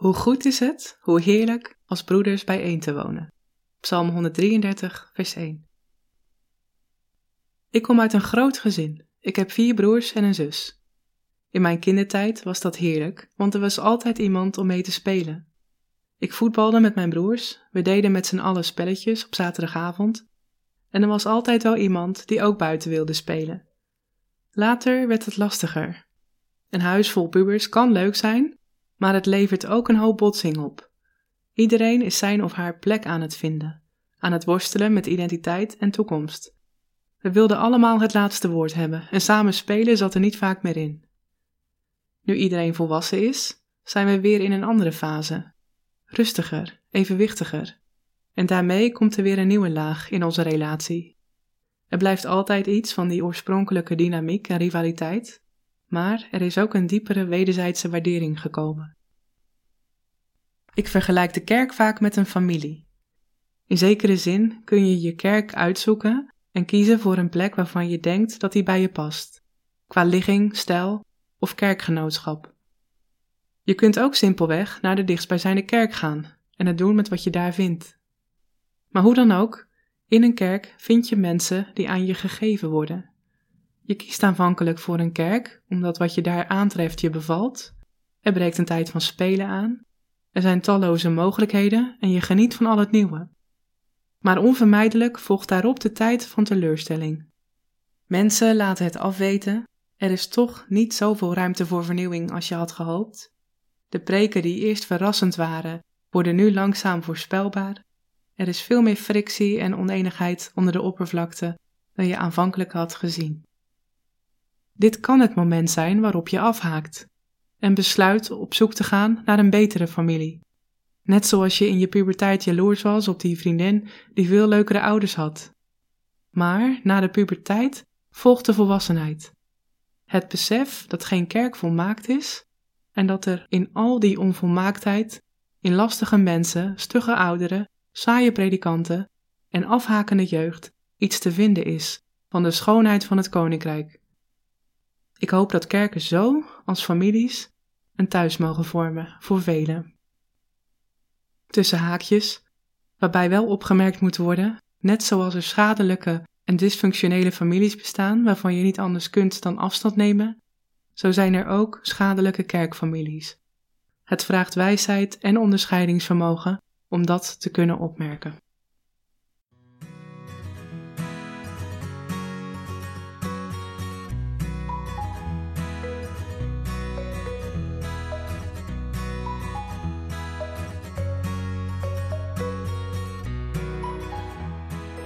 Hoe goed is het, hoe heerlijk als broeders bijeen te wonen. Psalm 133, vers 1. Ik kom uit een groot gezin. Ik heb vier broers en een zus. In mijn kindertijd was dat heerlijk, want er was altijd iemand om mee te spelen. Ik voetbalde met mijn broers, we deden met z'n allen spelletjes op zaterdagavond en er was altijd wel iemand die ook buiten wilde spelen. Later werd het lastiger. Een huis vol pubers kan leuk zijn, maar het levert ook een hoop botsing op. Iedereen is zijn of haar plek aan het vinden, aan het worstelen met identiteit en toekomst. We wilden allemaal het laatste woord hebben en samen spelen zat er niet vaak meer in. Nu iedereen volwassen is, zijn we weer in een andere fase. Rustiger, evenwichtiger. En daarmee komt er weer een nieuwe laag in onze relatie. Er blijft altijd iets van die oorspronkelijke dynamiek en rivaliteit, maar er is ook een diepere wederzijdse waardering gekomen. Ik vergelijk de kerk vaak met een familie. In zekere zin kun je je kerk uitzoeken en kiezen voor een plek waarvan je denkt dat die bij je past, qua ligging, stijl of kerkgenootschap. Je kunt ook simpelweg naar de dichtstbijzijnde kerk gaan en het doen met wat je daar vindt. Maar hoe dan ook, in een kerk vind je mensen die aan je gegeven worden. Je kiest aanvankelijk voor een kerk, omdat wat je daar aantreft je bevalt. Er breekt een tijd van spelen aan. Er zijn talloze mogelijkheden en je geniet van al het nieuwe. Maar onvermijdelijk volgt daarop de tijd van teleurstelling. Mensen laten het afweten, er is toch niet zoveel ruimte voor vernieuwing als je had gehoopt. De preken die eerst verrassend waren, worden nu langzaam voorspelbaar. Er is veel meer frictie en oneenigheid onder de oppervlakte dan je aanvankelijk had gezien. Dit kan het moment zijn waarop je afhaakt en besluit op zoek te gaan naar een betere familie. Net zoals je in je puberteit jaloers was op die vriendin die veel leukere ouders had. Maar na de puberteit volgt de volwassenheid. Het besef dat geen kerk volmaakt is en dat er in al die onvolmaaktheid, in lastige mensen, stugge ouderen, saaie predikanten en afhakende jeugd iets te vinden is van de schoonheid van het koninkrijk. Ik hoop dat kerken zo, als families, een thuis mogen vormen voor velen. Tussen haakjes, waarbij wel opgemerkt moet worden, net zoals er schadelijke en dysfunctionele families bestaan waarvan je niet anders kunt dan afstand nemen, zo zijn er ook schadelijke kerkfamilies. Het vraagt wijsheid en onderscheidingsvermogen om dat te kunnen opmerken.